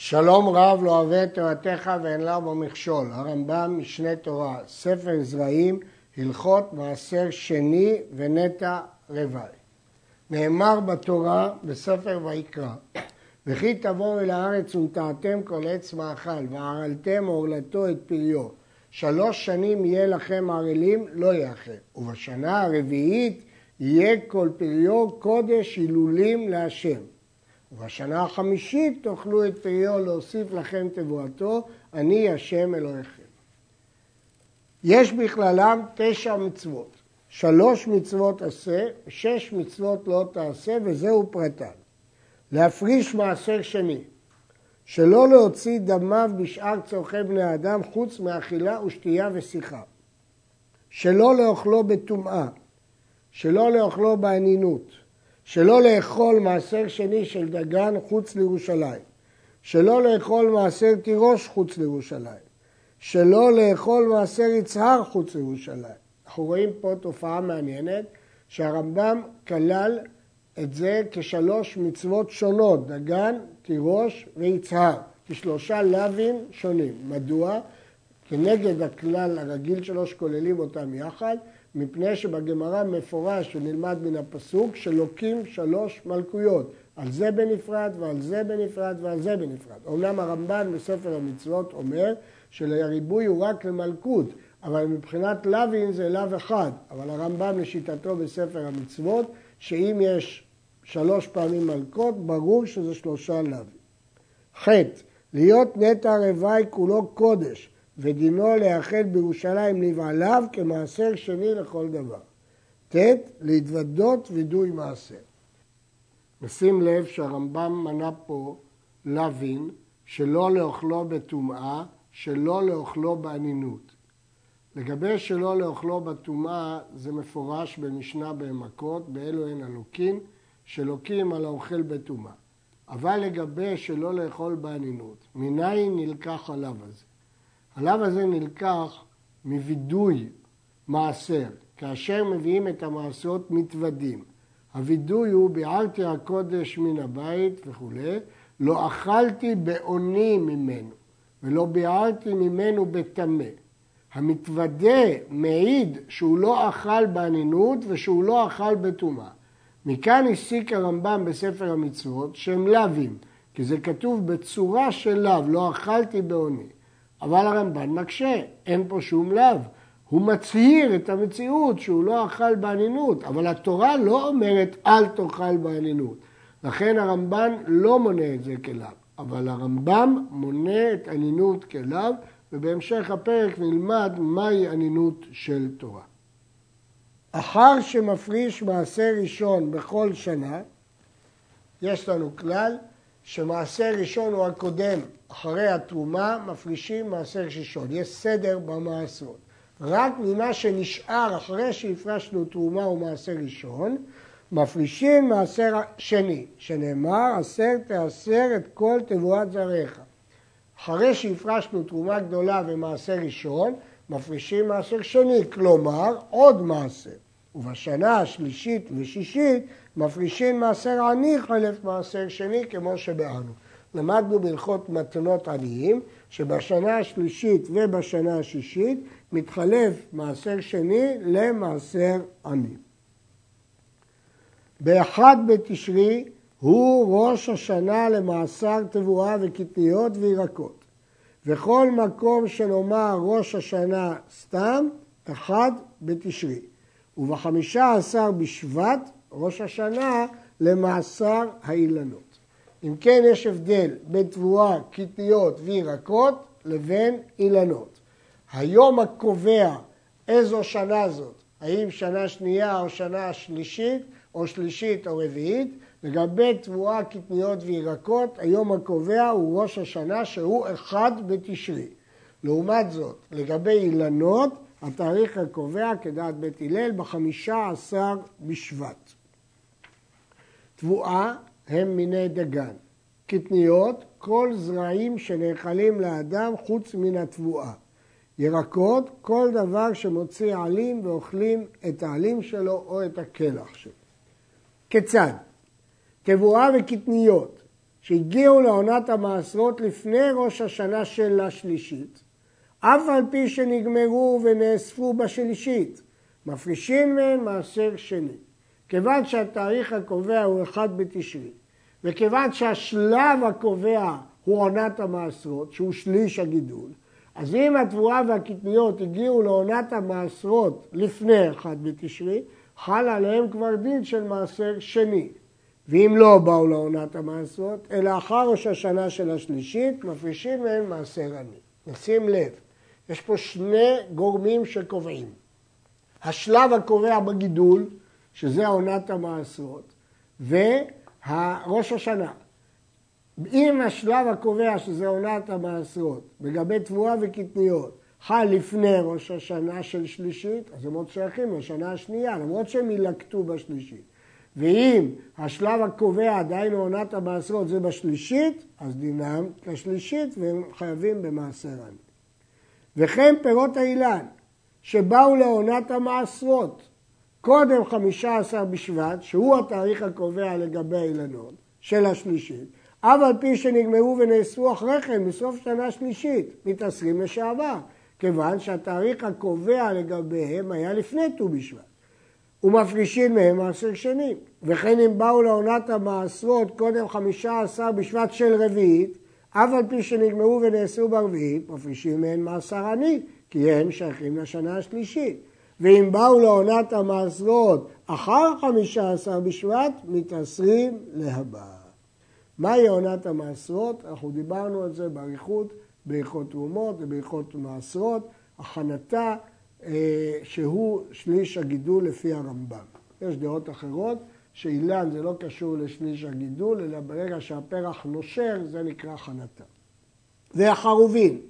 שלום רב לא אוהב את תורתך ואין לה בו מכשול. הרמב"ם, משנה תורה, ספר זרעים, הלכות מעשר שני ונטע רוואי. נאמר בתורה בספר ויקרא, וכי תבואו אל הארץ ונטעתם כל עץ מאכל, וערלתם עורלתו את פריו. שלוש שנים יהיה לכם ערלים, לא יאכל. ובשנה הרביעית יהיה כל פריו קודש הילולים להשם. ובשנה החמישית תאכלו את פריו להוסיף לכם תבואתו, אני השם אלוהיכם. יש בכללם תשע מצוות, שלוש מצוות עשה, שש מצוות לא תעשה, וזהו פרטן. להפריש מעשר שני, שלא להוציא דמיו בשאר צורכי בני אדם חוץ מאכילה ושתייה ושיחה. שלא לאוכלו בטומאה, שלא לאוכלו באנינות, שלא לאכול מעשר שני של דגן חוץ לירושלים, שלא לאכול מעשר תירוש חוץ לירושלים, שלא לאכול מעשר יצהר חוץ לירושלים. אנחנו רואים פה תופעה מעניינת שהרמב"ם כלל את זה כשלוש מצוות שונות, דגן, תירוש ויצהר, כשלושה לאווים שונים. מדוע? כנגד הכלל הרגיל שלו שכוללים אותם יחד, מפני שבגמרא מפורש ונלמד מן הפסוק שלוקים שלוש מלכויות, על זה בנפרד ועל זה בנפרד ועל זה בנפרד. אומנם הרמב"ן בספר המצוות אומר שהריבוי הוא רק למלכות, אבל מבחינת לאווים זה לאו אחד, אבל הרמב"ם לשיטתו בספר המצוות, שאם יש שלוש פעמים מלכות, ברור שזה שלושה לאווים. ח' להיות נטע רוואי כולו קודש, ודינו להיאכל בירושלים לבעליו כמעשר שני לכל דבר. ט. להתוודות וידוי מעשר. נשים לב שהרמב"ם מנה פה לוין שלא לאוכלו בטומאה, שלא לאוכלו באנינות. לגבי שלא לאוכלו בטומאה, זה מפורש במשנה במכות, באלו הן הלוקים, שלוקים על האוכל בטומאה. אבל לגבי שלא לאכול באנינות, מניין נלקח הלאו הזה? הלאו הזה נלקח מווידוי מעשר. כאשר מביאים את המעשרות מתוודים. הווידוי הוא ביערתי הקודש מן הבית וכולי, לא אכלתי באוני ממנו ולא ביערתי ממנו בטמא. המתוודה מעיד שהוא לא אכל באנינות ושהוא לא אכל בטומאה. מכאן הסיק הרמב"ם בספר המצוות שהם לאווים, כי זה כתוב בצורה של לאו, לא אכלתי באוני. אבל הרמב"ן מקשה, אין פה שום לאו. הוא מצהיר את המציאות שהוא לא אכל באנינות, אבל התורה לא אומרת אל תאכל באנינות. לכן הרמב"ן לא מונה את זה כלאו, אבל הרמב"ם מונה את אנינות כלאו, ובהמשך הפרק נלמד מהי אנינות של תורה. אחר שמפריש מעשה ראשון בכל שנה, יש לנו כלל שמעשה ראשון הוא הקודם, אחרי התרומה מפרישים מעשר ראשון. יש סדר במעשרות. רק ממה שנשאר אחרי שהפרשנו תרומה ומעשר ראשון, מפרישים מעשר שני, שנאמר עשר תעשר את כל תבואת זרעך. אחרי שהפרשנו תרומה גדולה ומעשר ראשון, מפרישים מעשר שני, כלומר עוד מעשר. ובשנה השלישית ושישית מפרישים מעשר עני חלף מעשר שני כמו שבאנו. למדנו בהלכות מתנות עניים שבשנה השלישית ובשנה השישית מתחלף מעשר שני למעשר עני. באחד בתשרי הוא ראש השנה למעשר תבואה וקטניות וירקות. וכל מקום שנאמר ראש השנה סתם, אחד בתשרי. ובחמישה עשר בשבט, ראש השנה, למעשר האילנות. אם כן, יש הבדל בין תבואה, קטניות וירקות לבין אילנות. היום הקובע איזו שנה זאת, האם שנה שנייה או שנה שלישית, או שלישית או רביעית, לגבי תבואה, קטניות וירקות, היום הקובע הוא ראש השנה שהוא אחד בתשרי. לעומת זאת, לגבי אילנות, התאריך הקובע כדעת בית הלל בחמישה עשר בשבט. תבואה הם מיני דגן. קטניות, כל זרעים שנאכלים לאדם חוץ מן התבואה. ירקות, כל דבר שמוציא עלים ואוכלים את העלים שלו או את הקלח שלו. כיצד? תבואה וקטניות שהגיעו לעונת המעשרות לפני ראש השנה של השלישית, אף על פי שנגמרו ונאספו בשלישית, מפרישים מהן מעשר שני. כיוון שהתאריך הקובע הוא אחד בתשרי, וכיוון שהשלב הקובע הוא עונת המעשרות, שהוא שליש הגידול, אז אם התבואה והקטניות הגיעו לעונת המעשרות לפני אחד בתשרי, חל עליהם כבר דין של מעשר שני. ואם לא באו לעונת המעשרות, אלא אחר ראש השנה של השלישית, מפרישים מהם מעשר עני. נשים לב, יש פה שני גורמים שקובעים. השלב הקובע בגידול, שזה עונת המעשרות, וראש השנה. אם השלב הקובע, שזה עונת המעשרות, לגבי תבואה וקטניות, חל לפני ראש השנה של שלישית, אז הם עוד שייכים לשנה השנייה, למרות שהם ילקטו בשלישית. ואם השלב הקובע, דהיינו עונת המעשרות, זה בשלישית, אז דינם כשלישית והם חייבים במעשר עני. וכן פירות האילן, שבאו לעונת המעשרות, קודם חמישה עשר בשבט, שהוא התאריך הקובע לגבי האילנות, של השלישית, אף על פי שנגמרו ונאסרו אחרי כן, בסוף שנה שלישית, מתעשרים לשעבר, כיוון שהתאריך הקובע לגביהם היה לפני ט"ו בשבט. ומפרישים מהם מעשר שני. וכן אם באו לעונת המעשרות קודם חמישה עשר בשבט של רביעית, אף על פי שנגמרו ונאסרו ברביעית, מפרישים מהם מעשר עני, כי הם שייכים לשנה השלישית. ואם באו לעונת המעשרות אחר חמישה עשר בשבט, מתעשרים להבא. מהי עונת המעשרות? אנחנו דיברנו על זה באריכות בהלכות תרומות ובהלכות מעשרות, הכנתה אה, שהוא שליש הגידול לפי הרמב"ם. יש דעות אחרות שאילן זה לא קשור לשליש הגידול, אלא ברגע שהפרח נושר זה נקרא הכנתה. והחרובין,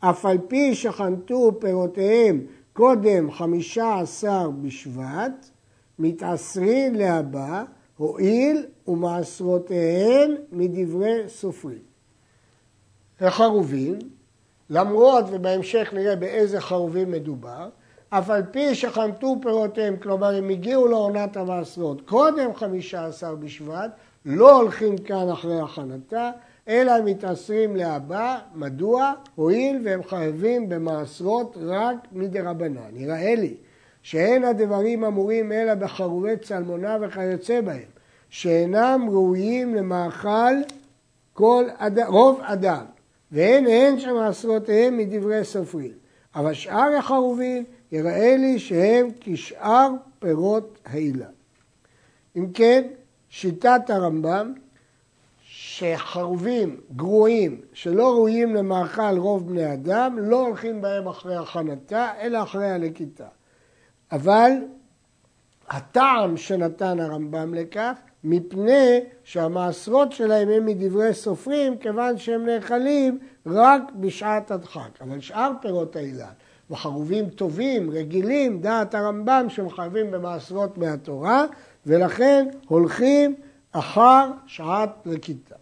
אף על פי שחנתו פירותיהם קודם חמישה עשר בשבט, מתעשרים להבא, הואיל ומעשרותיהן מדברי סופרים. החרובין, למרות ובהמשך נראה באיזה חרובים מדובר, אף על פי שחנתו פירותיהם, כלומר הם הגיעו לעונת המעשרות קודם חמישה עשר בשבט, לא הולכים כאן אחרי הכנתה, אלא מתעשרים להבא, מדוע? הואיל והם חייבים במעשרות רק מדרבנן. נראה לי שאין הדברים אמורים אלא בחרובי צלמונה וכיוצא בהם, שאינם ראויים למאכל כל אד... רוב אדם, ואין הן שמעשרותיהם מדברי סופרים. אבל שאר החרובים יראה לי שהם כשאר פירות העילה. אם כן, שיטת הרמב"ם שחרובים גרועים שלא ראויים למאכל רוב בני אדם לא הולכים בהם אחרי הכנתה אלא אחרי הלקיטה. אבל הטעם שנתן הרמב"ם לכך מפני שהמעשרות שלהם הם מדברי סופרים כיוון שהם נאכלים רק בשעת הדחק. אבל שאר פירות האילן וחרובים טובים, רגילים, דעת הרמב"ם שהם חייבים במעשרות מהתורה ולכן הולכים אחר שעת לכיתה.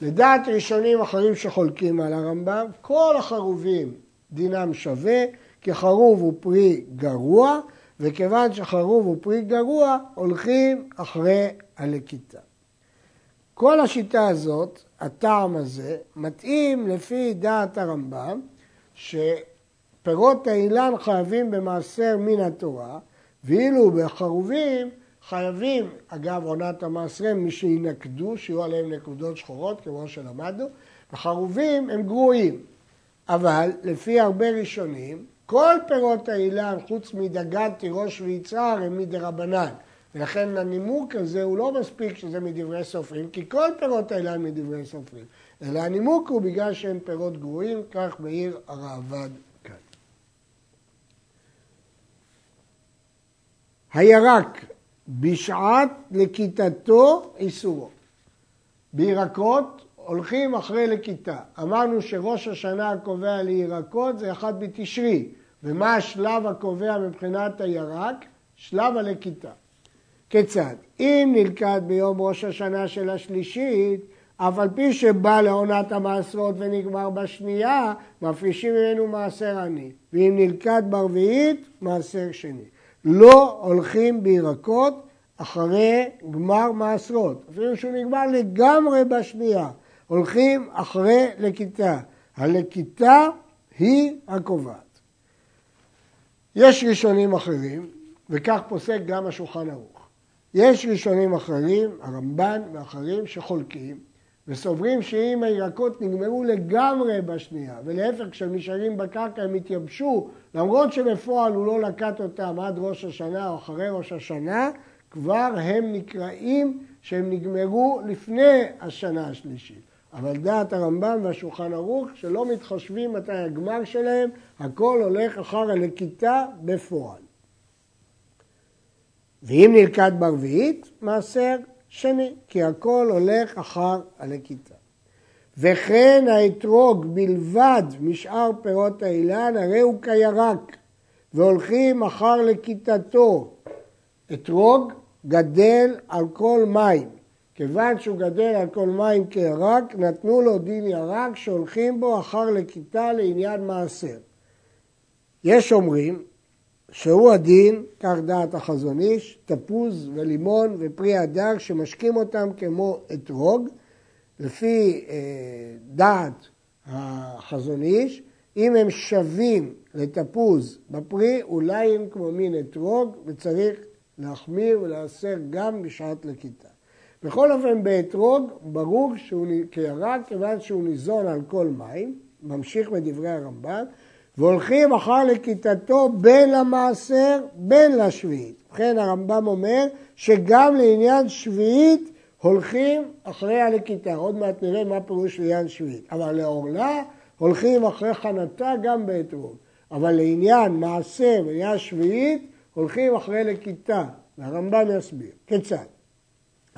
לדעת ראשונים אחרים שחולקים על הרמב"ם, כל החרובים דינם שווה, כי חרוב הוא פרי גרוע, וכיוון שחרוב הוא פרי גרוע, הולכים אחרי הלקיטה. כל השיטה הזאת, הטעם הזה, מתאים לפי דעת הרמב"ם, שפירות האילן חייבים במעשר מן התורה, ואילו בחרובים חייבים, אגב עונת המעשרה, מי שינקדו, שיהיו עליהם נקודות שחורות, כמו שלמדנו, וחרובים הם גרועים. אבל לפי הרבה ראשונים, כל פירות האילן, חוץ מדגן, תירוש ויצהר, הם מדרבנן. ולכן הנימוק הזה הוא לא מספיק שזה מדברי סופרים, כי כל פירות האילן מדברי סופרים. אלא הנימוק הוא בגלל שהם פירות גרועים, כך בעיר הראב"ד כאן. הירק בשעת לכיתתו איסורו. בירקות הולכים אחרי לכיתה. אמרנו שראש השנה הקובע לירקות זה אחד בתשרי. ומה השלב הקובע מבחינת הירק? שלב הלכיתה. כיצד? אם נלכד ביום ראש השנה של השלישית, אף על פי שבא לעונת המעשרות ונגמר בשנייה, מפרישים ממנו מעשר עני. ואם נלכד ברביעית, מעשר שני. לא הולכים בירקות אחרי גמר מעשרות, אפילו שהוא נגמר לגמרי בשנייה, הולכים אחרי לכיתה. הלכיתה היא הקובעת. יש ראשונים אחרים, וכך פוסק גם השולחן ערוך. יש ראשונים אחרים, הרמב"ן ואחרים, שחולקים וסוברים שאם הירקות נגמרו לגמרי בשנייה, ולהפך כשהם נשארים בקרקע הם התייבשו, למרות שבפועל הוא לא לקט אותם עד ראש השנה או אחרי ראש השנה, כבר הם נקראים שהם נגמרו לפני השנה השלישית. אבל דעת הרמב"ם והשולחן ערוך שלא מתחשבים מתי הגמר שלהם, הכל הולך אחר הלקיטה בפועל. ואם נלקט ברביעית, מעשר שני, כי הכל הולך אחר הלקיטה. וכן האתרוג בלבד משאר פירות האילן, הרי הוא כירק, והולכים אחר לכיתתו. אתרוג גדל על כל מים. כיוון שהוא גדל על כל מים כירק, נתנו לו דין ירק שהולכים בו אחר לכיתה לעניין מעשר. יש אומרים שהוא הדין, כך דעת החזון איש, תפוז ולימון ופרי הדר שמשקים אותם כמו אתרוג, לפי אה, דעת החזון איש, אם הם שווים לתפוז בפרי, אולי הם כמו מין אתרוג וצריך להחמיר ולהסר גם בשעת לכיתה. בכל אופן באתרוג ברור שהוא כירק כיוון שהוא ניזון על כל מים, ממשיך מדברי הרמב"ן, והולכים אחר לכיתתו בין למעשר בין לשביעית. ובכן הרמב"ם אומר שגם לעניין שביעית הולכים אחרי הלכיתה. עוד מעט נראה מה פירוש לעניין שביעית. אבל לעורלה הולכים אחרי חנתה גם באתרוג. אבל לעניין מעשר ולעניין שביעית הולכים אחרי לכיתה. והרמב"ם יסביר. כיצד?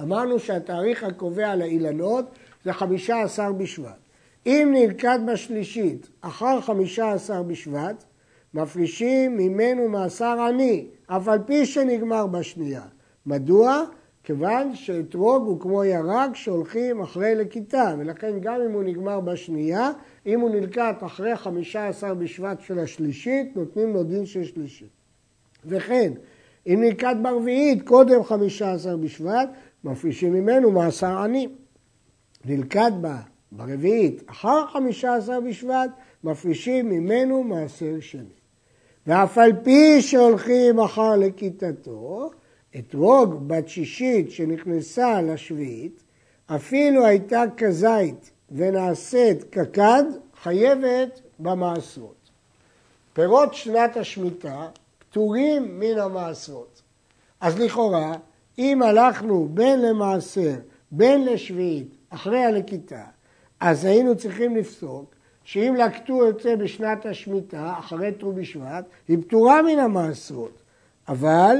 אמרנו שהתאריך הקובע לאילנות זה חמישה עשר בשבט. אם נלכד בשלישית אחר חמישה עשר בשבט, מפרישים ממנו מאסר עני, אף על פי שנגמר בשנייה. מדוע? כיוון שאתרוג הוא כמו ירק שהולכים אחרי לכיתה, ולכן גם אם הוא נגמר בשנייה, אם הוא נלקט אחרי חמישה עשר בשבט של השלישית, נותנים לו דין של שלישית. וכן, אם נלקט ברביעית קודם חמישה עשר בשבט, מפרישים ממנו מאסר עני. נלכד בה ברביעית אחר חמישה עשר בשבט, מפרישים ממנו מעשר שני. ואף על פי שהולכים אחר לכיתתו, אתרוג בת שישית שנכנסה לשביעית, אפילו הייתה כזית ונעשית ככד, חייבת במעשרות. פירות שנת השמיטה פטורים מן המעשרות. אז לכאורה אם הלכנו בין למעשר, בין לשביעית, אחרי הלקיטה, אז היינו צריכים לפסוק שאם לקטו יוצא בשנת השמיטה, אחרי ט"ו בשבט, היא פטורה מן המעשרות. אבל,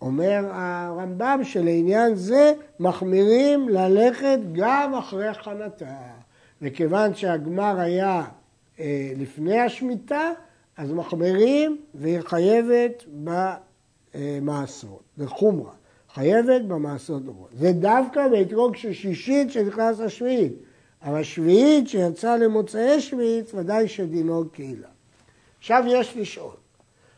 אומר הרמב"ם שלעניין זה מחמירים ללכת גם אחרי חנתה. וכיוון שהגמר היה אה, לפני השמיטה, אז מחמירים והיא חייבת במעשרות, בחומרה. חייבת במעשות דומות. זה דווקא באתרוג של שישית שנכנס לשביעית. אבל שביעית שיצא למוצאי שביעית, ודאי שדינו קהילה. עכשיו יש לשאול.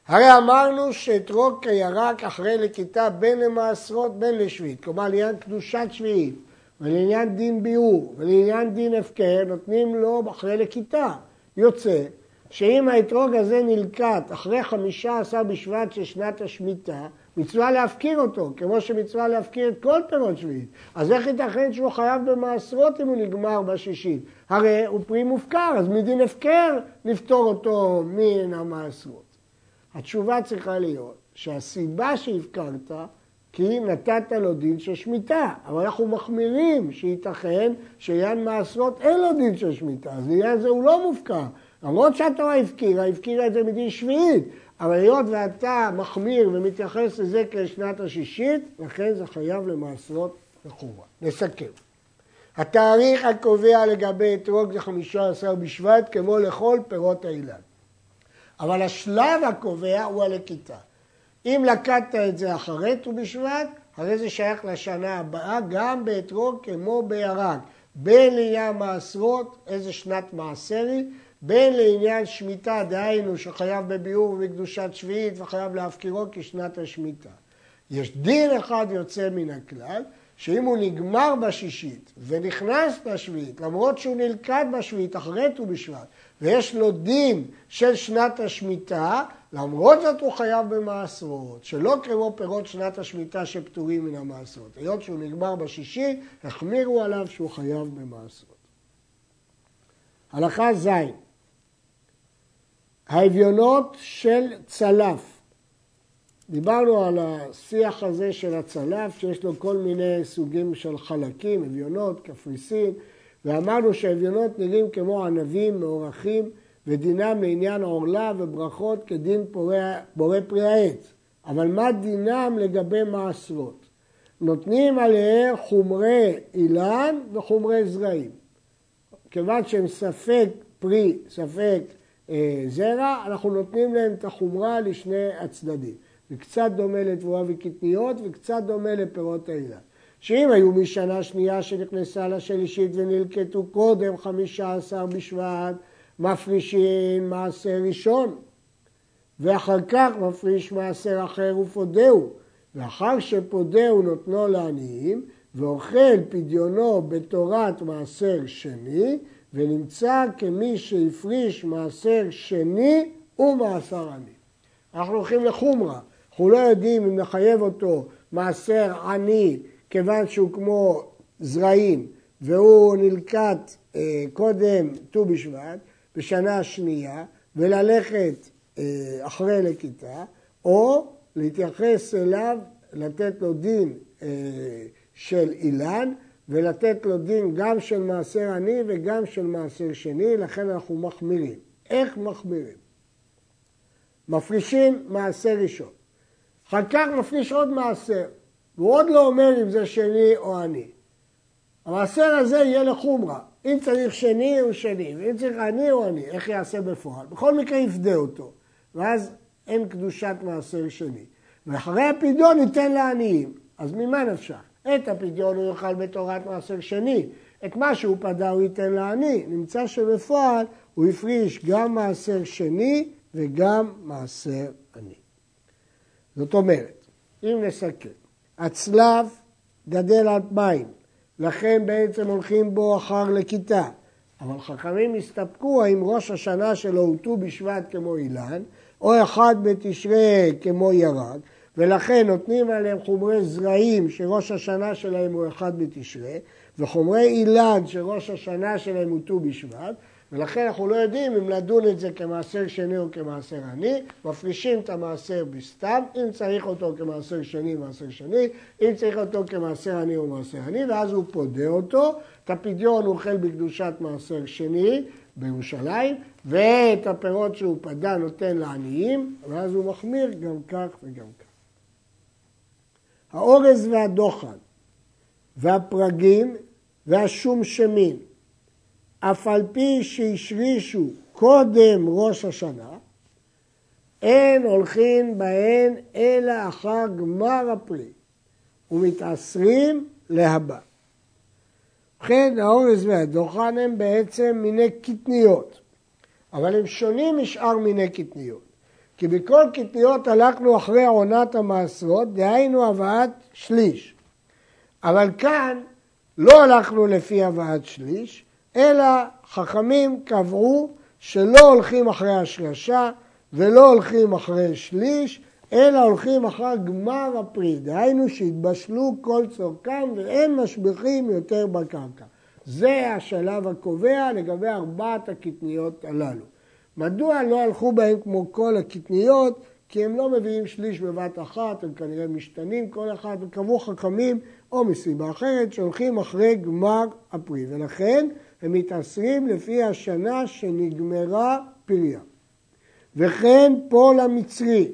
הרי אמרנו שאתרוג כירק אחרי לכיתה בין למעשרות בין לשביעית, כלומר לעניין קדושת שביעית ולעניין דין ביאור ולעניין דין הפקר נותנים לו אחרי לכיתה. יוצא שאם האתרוג הזה נלקט אחרי חמישה עשר בשבט של שנת השמיטה, מצווה להפקיר אותו, כמו שמצווה להפקיר את כל פירות שביעית. אז איך ייתכן שהוא חייב במעשרות אם הוא נגמר בשישית? הרי הוא פרי מופקר, אז מדין הפקר לפתור אותו מן המעשרות. התשובה צריכה להיות שהסיבה שהפקרת כי נתת לו דין של שמיטה, אבל אנחנו מחמירים שייתכן שעניין מעשרות אין לו דין של שמיטה, אז לעניין זה הוא לא מופקר. למרות שהתורה הפקירה, הפקירה את זה מדין שביעית, אבל היות ואתה מחמיר ומתייחס לזה כשנת השישית, לכן זה חייב למעשרות לחומרה. נסכם. התאריך הקובע לגבי אתרוג זה חמישה עשר בשבט, כמו לכל פירות האילן. אבל השלב הקובע הוא הלקיטה. אם לקטת את זה אחרי ט"ו בשבט, הרי זה שייך לשנה הבאה, גם באתרוג כמו בירק. בין לעניין מעשרות, איזה שנת מעשר היא, בין לעניין שמיטה, דהיינו שחייב בביאור ובקדושת שביעית וחייב להפקירו כשנת השמיטה. יש דין אחד יוצא מן הכלל, שאם הוא נגמר בשישית ונכנס בשביעית, למרות שהוא נלכד בשביעית אחרי ט"ו בשבט, ויש לו דין של שנת השמיטה, למרות זאת הוא חייב במעשרות, שלא כמו פירות שנת השמיטה שפטורים מן המעשרות. היות שהוא נגמר בשישי, החמירו עליו שהוא חייב במעשרות. הלכה ז' האביונות של צלף דיברנו על השיח הזה של הצלף, שיש לו כל מיני סוגים של חלקים, אביונות, קפריסין, ואמרנו שהאביונות נראים כמו ענבים מאורחים, ודינם לעניין עורלה וברכות כדין בורא פרי העץ. אבל מה דינם לגבי מעשרות? נותנים עליהם חומרי אילן וחומרי זרעים. כיוון שהם ספק פרי, ספק אה, זרע, אנחנו נותנים להם את החומרה לשני הצדדים. זה קצת דומה לתבואה וקטניות וקצת דומה לפירות האילן. שאם היו משנה שנייה שנכנסה לשלישית ונלקטו קודם חמישה עשר בשבט, מפרישים מעשר ראשון, ואחר כך מפריש מעשר אחר ופודהו, ואחר שפודהו נותנו לעניים, ואוכל פדיונו בתורת מעשר שני, ונמצא כמי שהפריש מעשר שני ומעשר עני. אנחנו הולכים לחומרה, אנחנו לא יודעים אם נחייב אותו מעשר עני כיוון שהוא כמו זרעים והוא נלקט אה, קודם ט"ו בשבט בשנה השנייה וללכת אה, אחרי לכיתה או להתייחס אליו, לתת לו דין אה, של אילן ולתת לו דין גם של מעשר עני וגם של מעשר שני, לכן אנחנו מחמירים. איך מחמירים? מפרישים מעשר ראשון. אחר כך מפריש עוד מעשר, והוא עוד לא אומר אם זה שני או עני. המעשר הזה יהיה לחומרה, אם צריך שני הוא שני, ואם צריך עני הוא עני, איך יעשה בפועל? בכל מקרה יפדה אותו, ואז אין קדושת מעשר שני. ואחרי הפדיון ניתן לעניים, אז ממה נפשך? את הפדיון הוא יאכל בתורת מעשר שני, את מה שהוא פדה הוא ייתן לעני. נמצא שבפועל הוא הפריש גם מעשר שני וגם מעשר עני. זאת אומרת, אם נסכם, הצלב גדל על מים, לכן בעצם הולכים בו אחר לכיתה. אבל חכמים הסתפקו האם ראש השנה שלו הוא ט"ו בשבט כמו אילן, או אחד בתשרי כמו ירד, ולכן נותנים עליהם חומרי זרעים שראש השנה שלהם הוא אחד בתשרי, וחומרי אילן שראש השנה שלהם הוא ט"ו בשבט, ולכן אנחנו לא יודעים אם לדון את זה כמעשר שני או כמעשר עני, מפרישים את המעשר בסתם, אם צריך אותו כמעשר שני, מעשר שני, אם צריך אותו כמעשר עני או מעשר עני, ואז הוא פודה אותו, את הפדיון הוא אוכל בקדושת מעשר שני בירושלים, ואת הפירות שהוא פדה נותן לעניים, ואז הוא מחמיר גם כך וגם כך. האורז והדוחן והפרגים והשום שמין אף על פי שהשרישו קודם ראש השנה, אין הולכים בהן אלא אחר גמר הפרי, ומתעשרים להבא. ובכן, האורז והדוחן הם בעצם מיני קטניות, אבל הם שונים משאר מיני קטניות. כי בכל קטניות הלכנו אחרי עונת המעשרות, דהיינו הבאת שליש. אבל כאן לא הלכנו לפי הבאת שליש, אלא חכמים קבעו שלא הולכים אחרי השרשה ולא הולכים אחרי שליש, אלא הולכים אחר גמר הפרי, דהיינו שהתבשלו כל צורכם ואין משביחים יותר בקרקע. זה השלב הקובע לגבי ארבעת הקטניות הללו. מדוע לא הלכו בהם כמו כל הקטניות? כי הם לא מביאים שליש בבת אחת, הם כנראה משתנים כל אחד, וקבעו חכמים או מסיבה אחרת שהולכים אחרי גמר הפרי. ולכן הם מתעשרים לפי השנה שנגמרה פריה. וכן פול המצרי.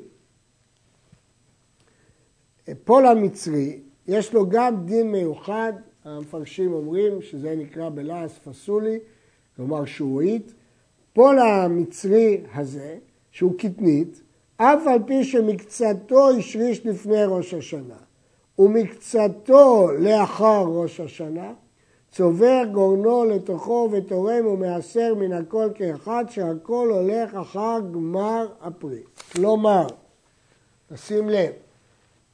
פול המצרי, יש לו גם דין מיוחד, המפרשים אומרים שזה נקרא בלעז פסולי, כלומר שעועית. פול המצרי הזה, שהוא קטנית, אף על פי שמקצתו השריש לפני ראש השנה ומקצתו לאחר ראש השנה, צובר גורנו לתוכו ותורם ומעשר מן הכל כאחד שהכל הולך אחר גמר הפרי. כלומר, תשים לב,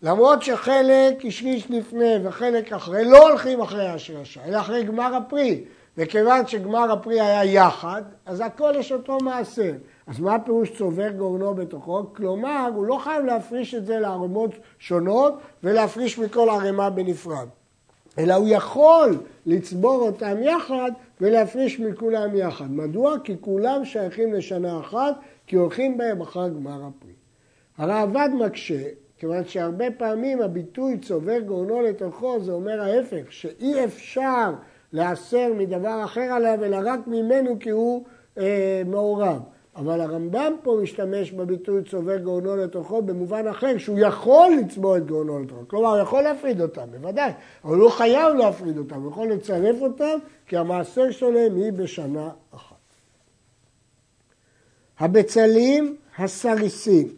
למרות שחלק השריש לפני וחלק אחרי, לא הולכים אחרי השרשה, אלא אחרי גמר הפרי. וכיוון שגמר הפרי היה יחד, אז הכל יש אותו מעשר. אז מה הפירוש צובר גורנו בתוכו? כלומר, הוא לא חייב להפריש את זה לערימות שונות ולהפריש מכל ערימה בנפרד. אלא הוא יכול לצבור אותם יחד ולהפריש מכולם יחד. מדוע? כי כולם שייכים לשנה אחת, כי הולכים בהם אחר גמר הפרי. הראב"ד מקשה, כיוון שהרבה פעמים הביטוי צובר גורנו לתוכו, זה אומר ההפך, שאי אפשר להסר מדבר אחר עליו, אלא רק ממנו כי הוא אה, מעורב. אבל הרמב"ם פה משתמש בביטוי צובר גאונו לתוכו במובן אחר, שהוא יכול לצבוע את גאונו לתוכו. כלומר, הוא יכול להפריד אותם, בוודאי, אבל הוא לא חייב להפריד אותם, הוא יכול לצרף אותם, כי המעשר שלהם היא בשנה אחת. הבצלים הסריסים,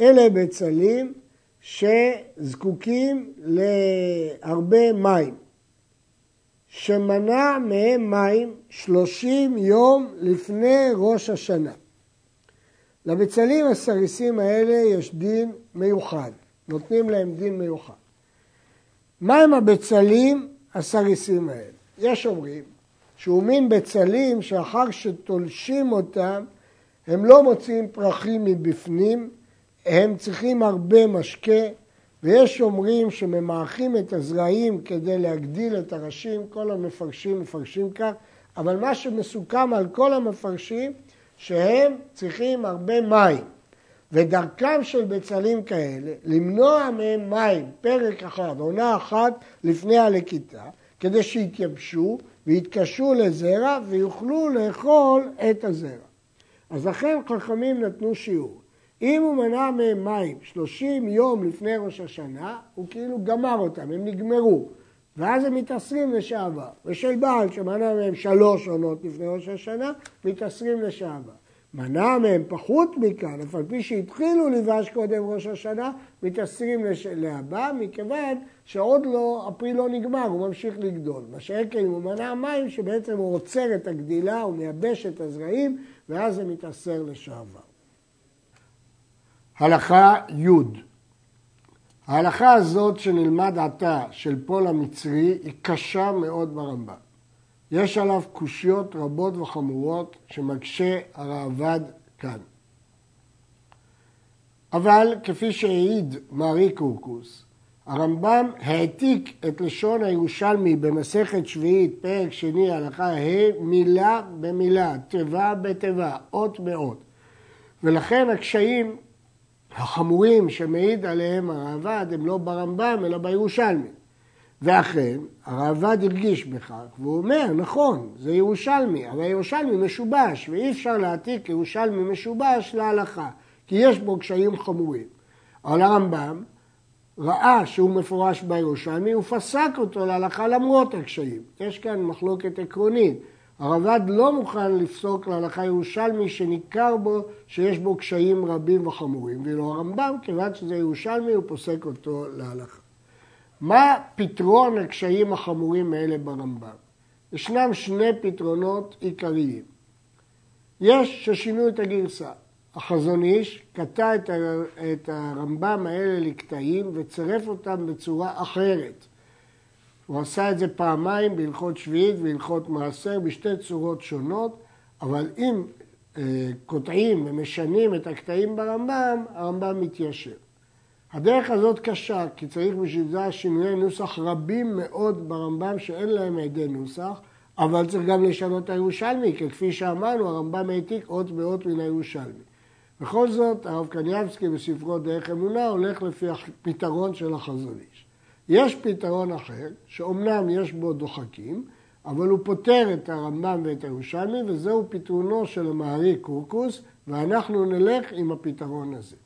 אלה בצלים שזקוקים להרבה מים. שמנע מהם מים שלושים יום לפני ראש השנה. לבצלים הסריסים האלה יש דין מיוחד, נותנים להם דין מיוחד. מהם הבצלים הסריסים האלה? יש אומרים שהוא מין בצלים שאחר שתולשים אותם הם לא מוציאים פרחים מבפנים, הם צריכים הרבה משקה, ויש אומרים שממעכים את הזרעים כדי להגדיל את הראשים, כל המפרשים מפרשים כך, אבל מה שמסוכם על כל המפרשים, שהם צריכים הרבה מים. ודרכם של בצלים כאלה, למנוע מהם מים פרק אחד, עונה אחת לפני הלקיטה, כדי שיתייבשו ויתקשו לזרע ויוכלו לאכול את הזרע. אז לכן חכמים נתנו שיעור. אם הוא מנע מהם מים 30 יום לפני ראש השנה, הוא כאילו גמר אותם, הם נגמרו. ואז הם מתעשרים לשעבר. ושל בעל שמנע מהם שלוש עונות לפני ראש השנה, מתעשרים לשעבר. מנע מהם פחות מכאן, אף על פי שהתחילו לבש קודם ראש השנה, מתעשרים לש... להבא, מכיוון שעוד לא, הפרי לא נגמר, הוא ממשיך לגדול. מה אם הוא מנע מים, שבעצם הוא עוצר את הגדילה, הוא מייבש את הזרעים, ואז זה מתעשר לשעבר. הלכה י' ההלכה הזאת שנלמד עתה של פול המצרי היא קשה מאוד ברמב"ם. יש עליו קושיות רבות וחמורות שמקשה הראב"ד כאן. אבל כפי שהעיד מארי קורקוס, הרמב"ם העתיק את לשון הירושלמי במסכת שביעית, פרק שני, הלכה ה', מילה במילה, תיבה בתיבה, אות באות. ולכן הקשיים החמורים שמעיד עליהם הראב"ד הם לא ברמב"ם אלא בירושלמי. ואכן, הראב"ד הרגיש בכך, והוא אומר, נכון, זה ירושלמי, אבל ירושלמי משובש, ואי אפשר להעתיק ירושלמי משובש להלכה, כי יש בו קשיים חמורים. אבל הרמב"ם ראה שהוא מפורש בירושלמי, הוא פסק אותו להלכה למרות הקשיים. יש כאן מחלוקת עקרונית. הרב"ד לא מוכן לפסוק להלכה ירושלמי שניכר בו שיש בו קשיים רבים וחמורים, ואילו הרמב"ם, כיוון שזה ירושלמי, הוא פוסק אותו להלכה. מה פתרון הקשיים החמורים האלה ברמב"ם? ישנם שני פתרונות עיקריים. יש ששינו את הגרסה. החזון איש קטע את הרמב"ם האלה לקטעים וצירף אותם בצורה אחרת. הוא עשה את זה פעמיים בהלכות שביעית והלכות מעשר בשתי צורות שונות, אבל אם אה, קוטעים ומשנים את הקטעים ברמב"ם, הרמב"ם מתיישר. הדרך הזאת קשה, כי צריך בשביל זה שינויי נוסח רבים מאוד ברמב"ם שאין להם עדי נוסח, אבל צריך גם לשנות את הירושלמי, כי כפי שאמרנו, הרמב"ם העתיק אות באות מן הירושלמי. בכל זאת, הרב קניאבסקי בספרו דרך אמונה הולך לפי הפתרון של החזון איש. יש פתרון אחר, שאומנם יש בו דוחקים, אבל הוא פותר את הרמב"ם ואת הירושלמי, וזהו פתרונו של המערי קורקוס, ואנחנו נלך עם הפתרון הזה.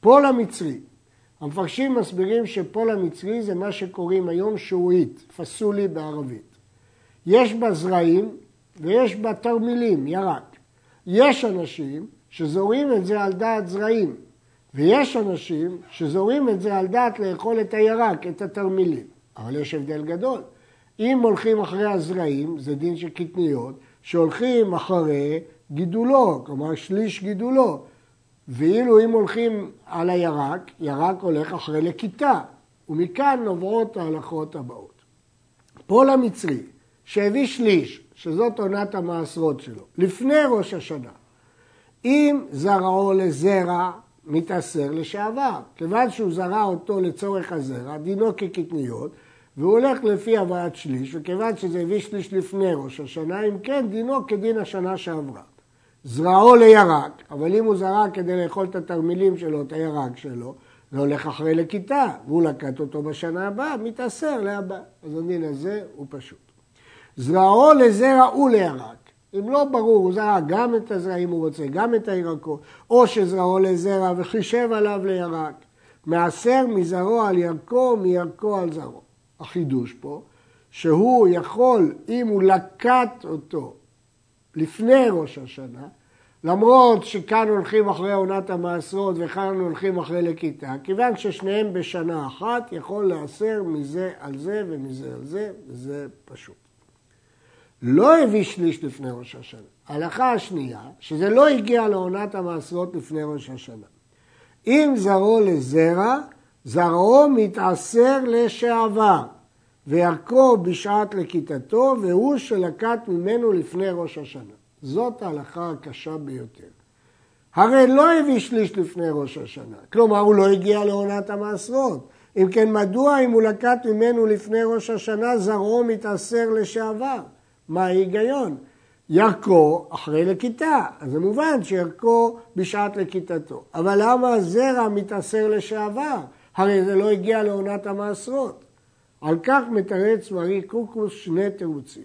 פול המצרי, המפרשים מסבירים שפול המצרי זה מה שקוראים היום שורית, פסולי בערבית. יש בה זרעים ויש בה תרמילים, ירק. יש אנשים שזורים את זה על דעת זרעים, ויש אנשים שזורים את זה על דעת לאכול את הירק, את התרמילים. אבל יש הבדל גדול. אם הולכים אחרי הזרעים, זה דין של קטניות, שהולכים אחרי גידולו, כלומר שליש גידולו. ואילו אם הולכים על הירק, ירק הולך אחרי לכיתה, ומכאן נובעות ההלכות הבאות. פול המצרי, שהביא שליש, שזאת עונת המעשרות שלו, לפני ראש השנה, אם זרעו לזרע, מתעשר לשעבר. כיוון שהוא זרע אותו לצורך הזרע, דינו כקטניות, והוא הולך לפי הבאת שליש, וכיוון שזה הביא שליש לפני ראש השנה, אם כן, דינו כדין השנה שעברה. זרעו לירק, אבל אם הוא זרע כדי לאכול את התרמילים שלו, את הירק שלו, זה הולך אחרי לכיתה, והוא לקט אותו בשנה הבאה, מתעשר להבא. אז הדין הזה הוא פשוט. זרעו לזרע ולירק. אם לא ברור, הוא זרע גם את הזרעים הוא רוצה, גם את הירקות, או שזרעו לזרע וחישב עליו לירק. מעשר מזרעו על ירקו, מירקו על זרעו. החידוש פה, שהוא יכול, אם הוא לקט אותו לפני ראש השנה, למרות שכאן הולכים אחרי עונת המעשרות וכאן הולכים אחרי לכיתה, כיוון ששניהם בשנה אחת, יכול להסר מזה על זה ומזה על זה, וזה פשוט. לא הביא שליש לפני ראש השנה. ההלכה השנייה, שזה לא הגיע לעונת המעשרות לפני ראש השנה. אם זרעו לזרע, זרעו מתעשר לשעבר, וירקו בשעת לכיתתו, והוא שלקט ממנו לפני ראש השנה. זאת ההלכה הקשה ביותר. הרי לא הביא שליש לפני ראש השנה, כלומר הוא לא הגיע לעונת המעשרות. אם כן, מדוע אם הוא לקט ממנו לפני ראש השנה, זרעו מתעשר לשעבר? מה ההיגיון? ירקו אחרי לכיתה, אז זה מובן שירקו בשעת לכיתתו. אבל למה הזרע מתעשר לשעבר? הרי זה לא הגיע לעונת המעשרות. על כך מתרץ מרי קוקוס שני תירוצים.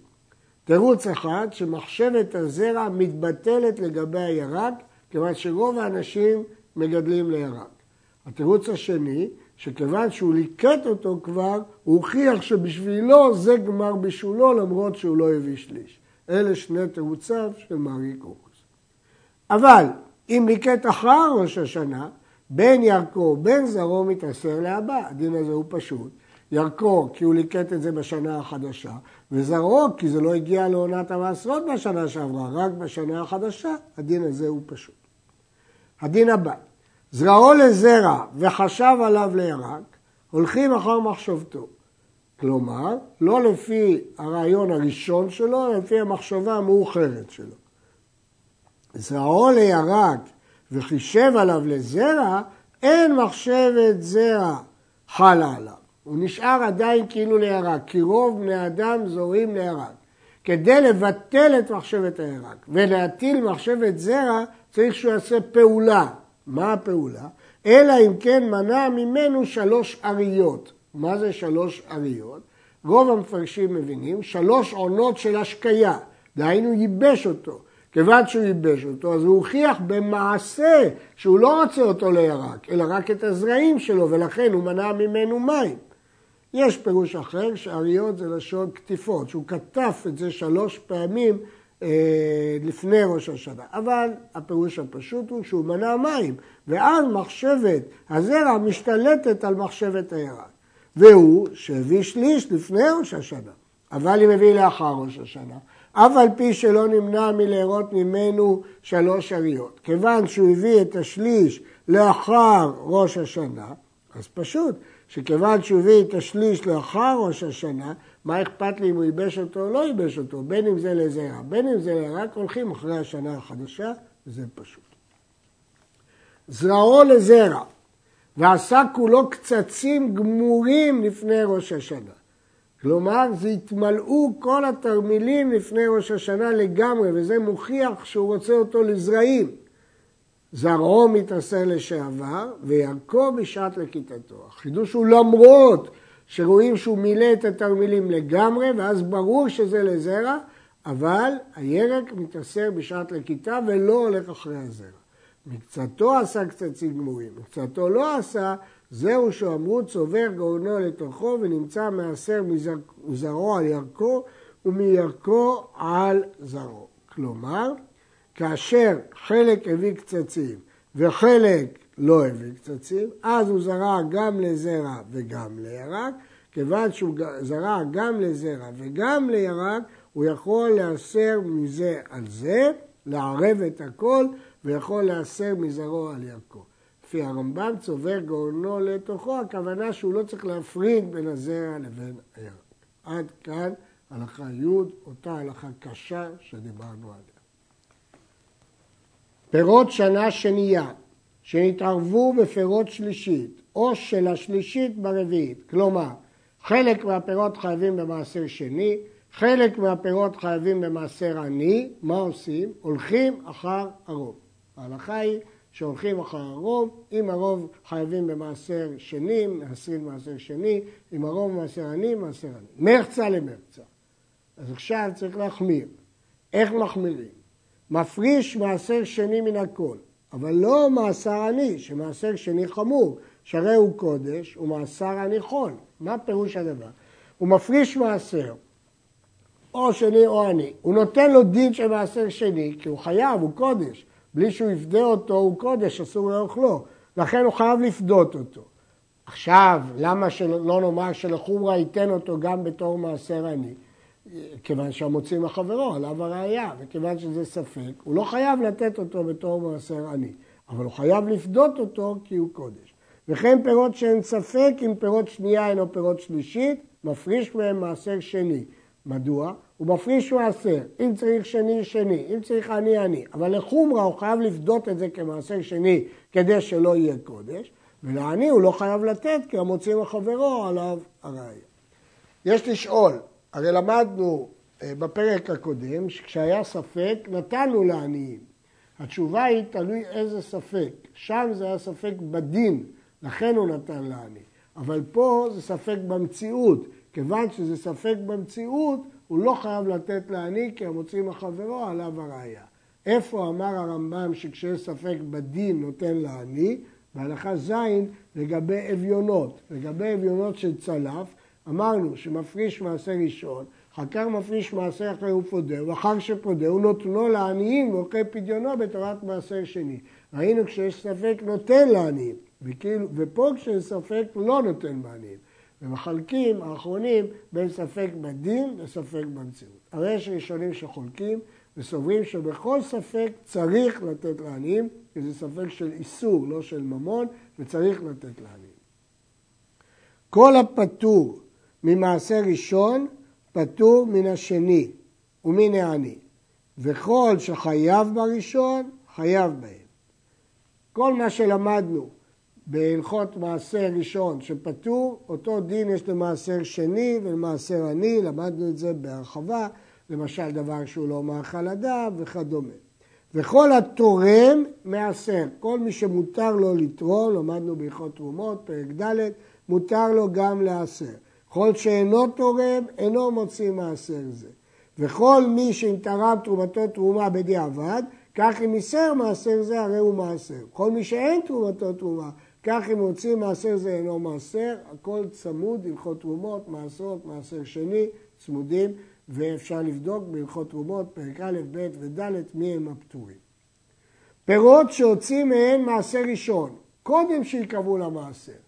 תירוץ אחד, שמחשבת הזרע מתבטלת לגבי הירק, כיוון שרוב האנשים מגדלים לירק. התירוץ השני, שכיוון שהוא ליקט אותו כבר, הוא הוכיח שבשבילו זה גמר בישולו, למרות שהוא לא הביא שליש. אלה שני תירוציו של מארי קורקוס. אבל אם ליקט אחר ראש השנה, בין ירקו בין זרעו מתעשר להבא. הדין הזה הוא פשוט. ירקו, כי הוא ליקט את זה בשנה החדשה, וזרעו, כי זה לא הגיע לעונת המעשרות בשנה שעברה, רק בשנה החדשה, הדין הזה הוא פשוט. הדין הבא, זרעו לזרע וחשב עליו לירק, הולכים אחר מחשבתו. כלומר, לא לפי הרעיון הראשון שלו, אלא לפי המחשבה המאוחרת שלו. זרעו לירק וחישב עליו לזרע, אין מחשבת זרע חלה עליו. הוא נשאר עדיין כאילו לירק, כי רוב בני אדם זורים לירק. כדי לבטל את מחשבת הירק ולהטיל מחשבת זרע, צריך שהוא יעשה פעולה. מה הפעולה? אלא אם כן מנע ממנו שלוש אריות. מה זה שלוש אריות? רוב המפרשים מבינים שלוש עונות של השקיה, דהיינו ייבש אותו. כיוון שהוא ייבש אותו, אז הוא הוכיח במעשה שהוא לא רוצה אותו לירק, אלא רק את הזרעים שלו, ולכן הוא מנע ממנו מים. יש פירוש אחר שאריות זה לשון קטיפות, שהוא כתף את זה שלוש פעמים לפני ראש השנה. אבל הפירוש הפשוט הוא שהוא מנע מים, ואז מחשבת הזרע משתלטת על מחשבת הירק. והוא שהביא שליש לפני ראש השנה, אבל אם הביא לאחר ראש השנה, אף על פי שלא נמנע מלהרות ממנו שלוש אריות. כיוון שהוא הביא את השליש לאחר ראש השנה, אז פשוט שכיוון שהוא הביא את השליש לאחר ראש השנה, מה אכפת לי אם הוא ייבש אותו או לא ייבש אותו, בין אם זה לזרע, בין אם זה לרק, הולכים אחרי השנה החדשה, וזה פשוט. זרעו לזרע, ועשה כולו קצצים גמורים לפני ראש השנה. כלומר, זה התמלאו כל התרמילים לפני ראש השנה לגמרי, וזה מוכיח שהוא רוצה אותו לזרעים. זרעו מתעשר לשעבר, וירקו בשעת לכיתתו. החידוש הוא למרות שרואים שהוא מילא את התרמילים לגמרי, ואז ברור שזה לזרע, אבל הירק מתעשר בשעת לכיתה ולא הולך אחרי הזרע. מקצתו עשה קצצים גמורים, מקצתו לא עשה, זהו שאמרו צובר גאונו לתוכו ונמצא מעשר מזרעו על ירקו ומירקו על זרעו. כלומר, כאשר חלק הביא קצצים וחלק לא הביא קצצים, אז הוא זרע גם לזרע וגם לירק. כיוון שהוא זרע גם לזרע וגם לירק, הוא יכול להסר מזה על זה, לערב את הכל ויכול להסר מזרעו על ירקו. לפי הרמב"ם צובר גאונו לתוכו, הכוונה שהוא לא צריך להפריד בין הזרע לבין הירק. עד כאן הלכה י', אותה הלכה קשה שדיברנו עליה. פירות שנה שנייה שנתערבו בפירות שלישית או של השלישית ברביעית, כלומר חלק מהפירות חייבים במעשר שני, חלק מהפירות חייבים במעשר עני, מה עושים? הולכים אחר הרוב. ההלכה היא שהולכים אחר הרוב, אם הרוב חייבים במעשר שני, מעשרים מעשר שני, אם הרוב מעשר עני, מעשר עני. מרצה למרצה. אז עכשיו צריך להחמיר. איך מחמירים? מפריש מעשר שני מן הכל, אבל לא מעשר עני, שמעשר שני חמור, שהרי הוא קודש ומעשר עני חול. מה פירוש הדבר? הוא מפריש מעשר, או שני או עני. הוא נותן לו דין של מעשר שני, כי הוא חייב, הוא קודש. בלי שהוא יפדה אותו הוא קודש, אסור לאוכלו. לכן הוא חייב לפדות אותו. עכשיו, למה שלא נאמר שלחומרה ייתן אותו גם בתור מעשר עני? כיוון שהמוציא מחברו, עליו הראייה, וכיוון שזה ספק, הוא לא חייב לתת אותו בתור מעשר עני, אבל הוא חייב לפדות אותו כי הוא קודש. וכן פירות שאין ספק אם פירות שנייה אינו פירות שלישית, מפריש מהם מעשר שני. מדוע? הוא מפריש מעשר, אם צריך שני, שני, אם צריך עני, עני. אבל לחומרה הוא חייב לפדות את זה כמעשר שני כדי שלא יהיה קודש, ולעני הוא לא חייב לתת כי המוציא מחברו עליו הראייה. יש לשאול, הרי למדנו אה, בפרק הקודם שכשהיה ספק נתנו לעניים. התשובה היא תלוי איזה ספק. שם זה היה ספק בדין, לכן הוא נתן לעני. אבל פה זה ספק במציאות. כיוון שזה ספק במציאות, הוא לא חייב לתת לעני כי המוציא מחברו עליו הראייה. איפה אמר הרמב"ם שכשיש ספק בדין נותן לעני? בהלכה ז' לגבי אביונות. לגבי אביונות של צלף, אמרנו שמפריש מעשה ראשון, אחר כך מפריש מעשה אחרי הוא פודה, ואחר שפודה הוא נותנו לעניים ואוכל פדיונו בתורת מעשר שני. ראינו כשיש ספק נותן לעניים, וכאילו, ופה כשיש ספק לא נותן לעניים. ומחלקים האחרונים בין ספק בדין לספק במציאות. הרי יש ראשונים שחולקים וסוברים שבכל ספק צריך לתת לעניים, כי זה ספק של איסור, לא של ממון, וצריך לתת לעניים. כל הפטור ממעשה ראשון פטור מן השני ומן העני, וכל שחייב בראשון חייב בהם. כל מה שלמדנו בהלכות מעשר ראשון שפטור, אותו דין יש למעשר שני ולמעשר עני, למדנו את זה בהרחבה, למשל דבר שהוא לא מאכל אדם וכדומה. וכל התורם מעשר, כל מי שמותר לו לתרום, למדנו בהלכות תרומות, פרק ד', מותר לו גם לעשר. כל שאינו תורם, אינו מוציא מעשר זה. וכל מי שאם תרם תרומתו תרומה בדיעבד, כך אם ייסר מעשר זה, הרי הוא מעשר. כל מי שאין תרומתו תרומה, כך אם הוציא מעשר זה אינו מעשר, הכל צמוד, הלכות תרומות, מעשרות, מעשר שני, צמודים, ואפשר לבדוק בהלכות תרומות, פרק א', ב' וד', מי הם הפטורים. פירות שהוציא מהם מעשר ראשון, קודם שיקבעו למעשר.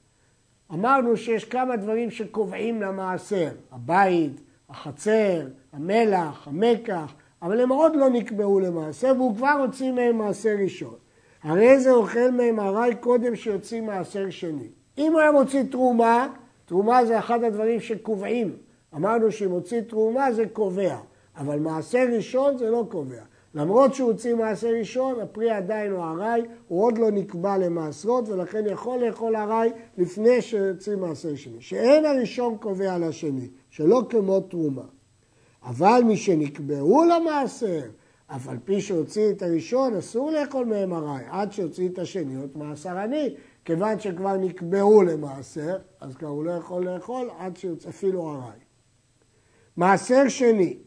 אמרנו שיש כמה דברים שקובעים למעשר, הבית, החצר, המלח, המקח, אבל הם עוד לא נקבעו למעשר והוא כבר הוציא מהם מעשר ראשון. הרי זה אוכל מהם ארעי קודם שיוצאים מעשר שני. אם הוא היה מוציא תרומה, תרומה זה אחד הדברים שקובעים. אמרנו שאם מוציא תרומה זה קובע, אבל מעשר ראשון זה לא קובע. למרות שהוא הוציא מעשר ראשון, הפרי עדיין הוא ארעי, הוא עוד לא נקבע למעשרות, ולכן יכול לאכול ארעי לפני שיוציא מעשר שני. שאין הראשון קובע על השני, שלא כמו תרומה. אבל מי שנקבעו למעשר, אף על פי שהוציא את הראשון, אסור לאכול מהם ארעי, עד שהוציא את השני, עוד מעשר עני, כיוון שכבר נקבעו למעשר, אז כבר הוא לא יכול לאכול עד שיוצא אפילו ארעי. מעשר שני,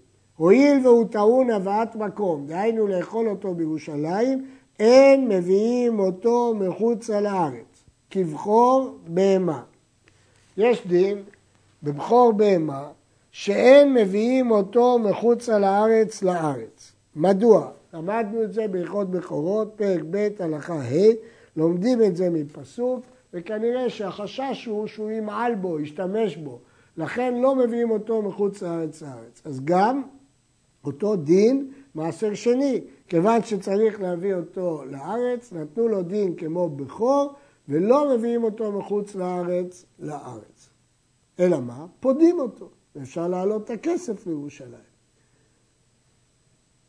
הואיל והוא טעון הבאת מקום, דהיינו לאכול אותו בירושלים, אין מביאים אותו מחוצה לארץ, כבכור בהמה. יש דין בבכור בהמה שאין מביאים אותו מחוצה לארץ לארץ. מדוע? למדנו את זה בהלכות בכורות, פרק ב', הלכה ה', לומדים את זה מפסוק, וכנראה שהחשש הוא שהוא ימעל בו, ישתמש בו. לכן לא מביאים אותו מחוץ לארץ לארץ. אז גם אותו דין מעשר שני, כיוון שצריך להביא אותו לארץ, נתנו לו דין כמו בכור, ולא מביאים אותו מחוץ לארץ לארץ. אלא מה? פודים אותו, ואפשר להעלות את הכסף לירושלים.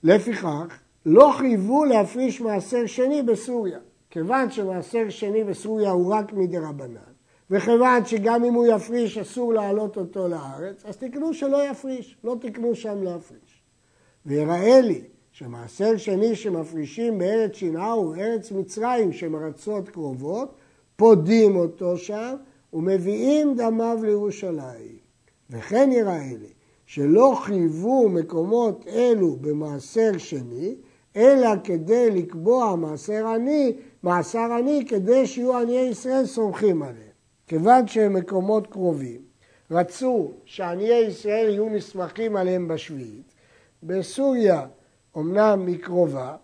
לפיכך, לא חייבו להפריש מעשר שני בסוריה. כיוון שמעשר שני בסוריה הוא רק מדי רבנן, וכיוון שגם אם הוא יפריש אסור להעלות אותו לארץ, אז תקנו שלא יפריש, לא תקנו שם להפריש. ויראה לי שמעשר שני שמפרישים בארץ שנאה ובארץ מצרים שהן ארצות קרובות, פודים אותו שם ומביאים דמיו לירושלים. וכן יראה לי שלא חייבו מקומות אלו במעשר שני, אלא כדי לקבוע מעשר עני, מעשר עני כדי שיהיו עניי ישראל סומכים עליהם. כיוון שהם מקומות קרובים, רצו שעניי ישראל יהיו נסמכים עליהם בשביעית. בסוריה אמנם היא קרובה,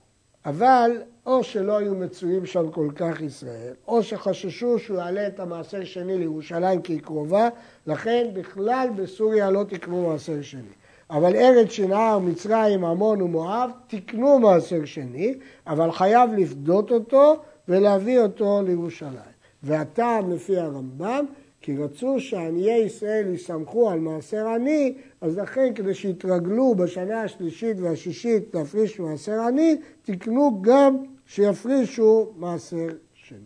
אבל או שלא היו מצויים שם כל כך ישראל, או שחששו שהוא יעלה את המעשר שני לירושלים כי היא קרובה, לכן בכלל בסוריה לא תקנו מעשר שני. אבל ארץ שנהר, מצרים, עמון ומואב, תקנו מעשר שני, אבל חייב לפדות אותו ולהביא אותו לירושלים. והטעם לפי הרמב"ם, כי רצו שעניי ישראל יסמכו על מעשר עני, אז לכן כדי שיתרגלו בשנה השלישית והשישית להפריש מעשר עני, תקנו גם שיפרישו מעשר שני.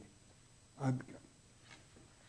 עד כאן.